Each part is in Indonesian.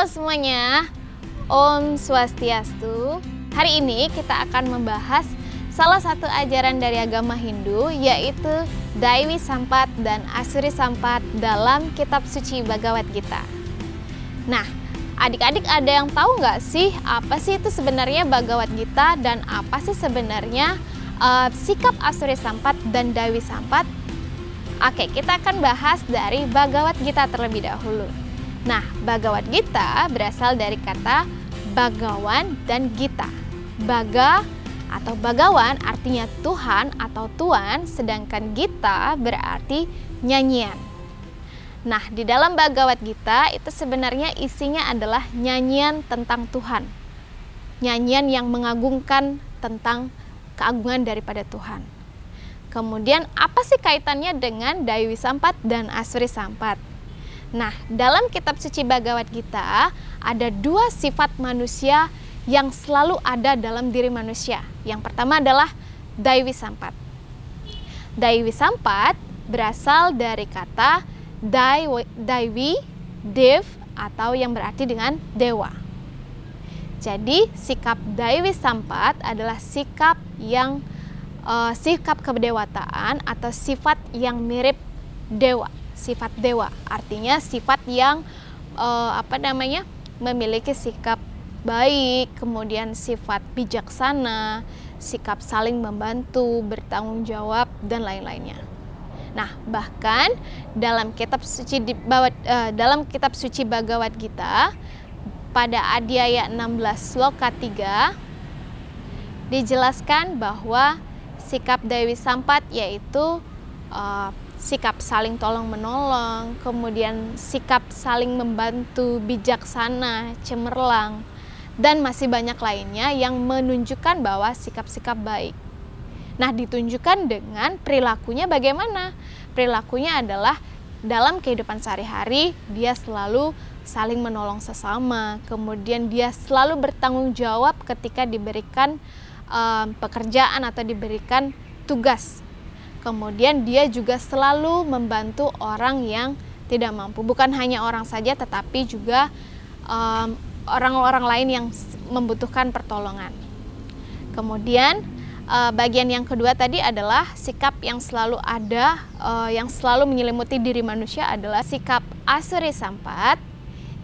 Halo semuanya, Om Swastiastu. Hari ini kita akan membahas salah satu ajaran dari agama Hindu yaitu Daiwi Sampat dan Asuri Sampat dalam kitab suci Bhagavad Gita. Nah, adik-adik ada yang tahu nggak sih apa sih itu sebenarnya Bhagavad Gita dan apa sih sebenarnya uh, sikap Asuri Sampat dan Daiwi Sampat? Oke, kita akan bahas dari Bhagavad Gita terlebih dahulu. Nah, Bhagavad Gita berasal dari kata Bagawan dan Gita. Baga atau Bagawan artinya Tuhan atau Tuan, sedangkan Gita berarti nyanyian. Nah, di dalam Bhagavad Gita itu sebenarnya isinya adalah nyanyian tentang Tuhan. Nyanyian yang mengagungkan tentang keagungan daripada Tuhan. Kemudian apa sih kaitannya dengan Daiwi Sampat dan Asuri Sampat? Nah, dalam kitab suci Bhagavad Gita ada dua sifat manusia yang selalu ada dalam diri manusia. Yang pertama adalah Daiwi Sampat. Daiwi Sampat berasal dari kata Daiwi, Dev atau yang berarti dengan dewa. Jadi, sikap Daiwi Sampat adalah sikap yang uh, sikap kedewataan atau sifat yang mirip dewa sifat dewa artinya sifat yang uh, apa namanya memiliki sikap baik kemudian sifat bijaksana sikap saling membantu bertanggung jawab dan lain-lainnya. Nah bahkan dalam kitab suci di, uh, dalam kitab suci Bhagavad Gita pada Adhyaya 16 sloka 3 dijelaskan bahwa sikap Dewi Sampat yaitu uh, sikap saling tolong menolong, kemudian sikap saling membantu, bijaksana, cemerlang, dan masih banyak lainnya yang menunjukkan bahwa sikap-sikap baik. Nah, ditunjukkan dengan perilakunya bagaimana? Perilakunya adalah dalam kehidupan sehari-hari dia selalu saling menolong sesama, kemudian dia selalu bertanggung jawab ketika diberikan um, pekerjaan atau diberikan tugas Kemudian dia juga selalu membantu orang yang tidak mampu, bukan hanya orang saja tetapi juga orang-orang um, lain yang membutuhkan pertolongan. Kemudian uh, bagian yang kedua tadi adalah sikap yang selalu ada, uh, yang selalu menyelimuti diri manusia adalah sikap asuri sampat,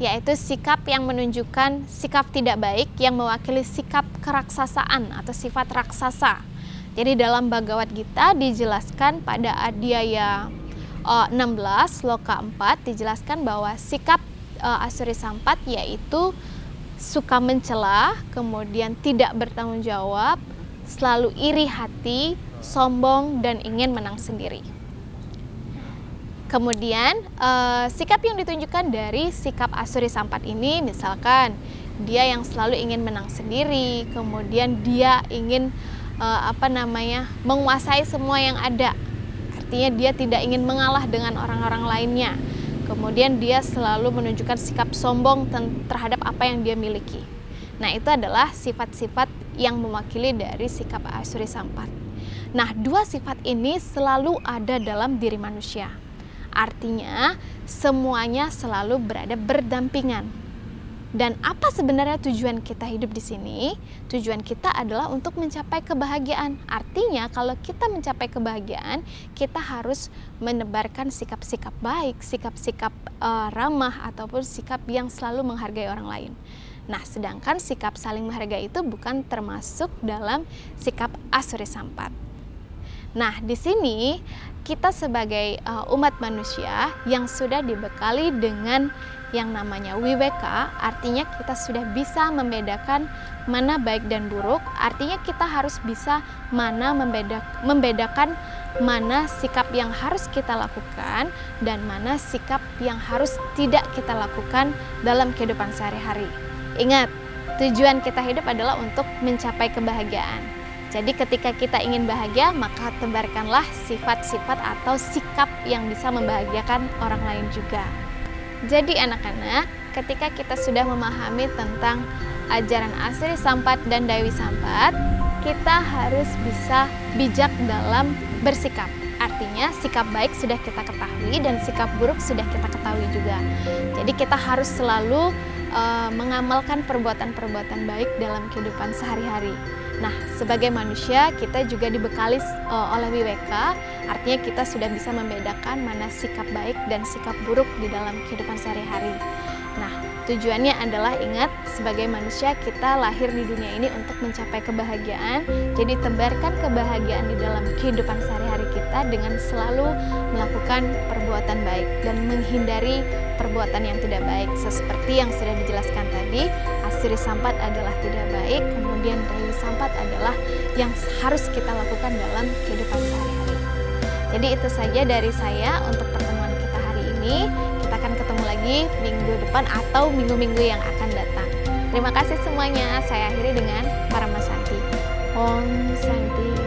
yaitu sikap yang menunjukkan sikap tidak baik yang mewakili sikap keraksasaan atau sifat raksasa jadi dalam Bhagavad Gita dijelaskan pada Adhyaya uh, 16 loka 4 dijelaskan bahwa sikap uh, Asuri Sampat yaitu suka mencela, kemudian tidak bertanggung jawab, selalu iri hati, sombong dan ingin menang sendiri. Kemudian uh, sikap yang ditunjukkan dari sikap Asuri Sampat ini misalkan dia yang selalu ingin menang sendiri, kemudian dia ingin uh, apa namanya menguasai semua yang ada. Artinya dia tidak ingin mengalah dengan orang-orang lainnya. Kemudian dia selalu menunjukkan sikap sombong terhadap apa yang dia miliki. Nah itu adalah sifat-sifat yang mewakili dari sikap Asuri Sampat. Nah dua sifat ini selalu ada dalam diri manusia. Artinya semuanya selalu berada berdampingan dan apa sebenarnya tujuan kita hidup di sini? Tujuan kita adalah untuk mencapai kebahagiaan. Artinya, kalau kita mencapai kebahagiaan, kita harus menebarkan sikap-sikap baik, sikap-sikap uh, ramah, ataupun sikap yang selalu menghargai orang lain. Nah, sedangkan sikap saling menghargai itu bukan termasuk dalam sikap asuri sampat. Nah, di sini kita sebagai uh, umat manusia yang sudah dibekali dengan yang namanya wiweka artinya kita sudah bisa membedakan mana baik dan buruk. Artinya kita harus bisa mana membeda, membedakan mana sikap yang harus kita lakukan dan mana sikap yang harus tidak kita lakukan dalam kehidupan sehari-hari. Ingat tujuan kita hidup adalah untuk mencapai kebahagiaan jadi ketika kita ingin bahagia maka tebarkanlah sifat-sifat atau sikap yang bisa membahagiakan orang lain juga jadi anak-anak, ketika kita sudah memahami tentang ajaran asli Sampat dan Dewi Sampat, kita harus bisa bijak dalam bersikap. Artinya sikap baik sudah kita ketahui dan sikap buruk sudah kita ketahui juga. Jadi kita harus selalu uh, mengamalkan perbuatan-perbuatan baik dalam kehidupan sehari-hari. Nah, sebagai manusia kita juga dibekali uh, oleh WWK, artinya kita sudah bisa membedakan mana sikap baik dan sikap buruk di dalam kehidupan sehari-hari. Nah, tujuannya adalah ingat sebagai manusia kita lahir di dunia ini untuk mencapai kebahagiaan. Jadi tebarkan kebahagiaan di dalam kehidupan sehari-hari kita dengan selalu melakukan perbuatan baik dan menghindari perbuatan yang tidak baik. Seperti yang sudah dijelaskan tadi, asiri sampat adalah tidak baik, kemudian dayu sampat adalah yang harus kita lakukan dalam kehidupan sehari-hari. Jadi itu saja dari saya untuk pertemuan kita hari ini kita akan ketemu lagi minggu depan atau minggu-minggu yang akan datang. Terima kasih semuanya. Saya akhiri dengan para Santi. Om Santi.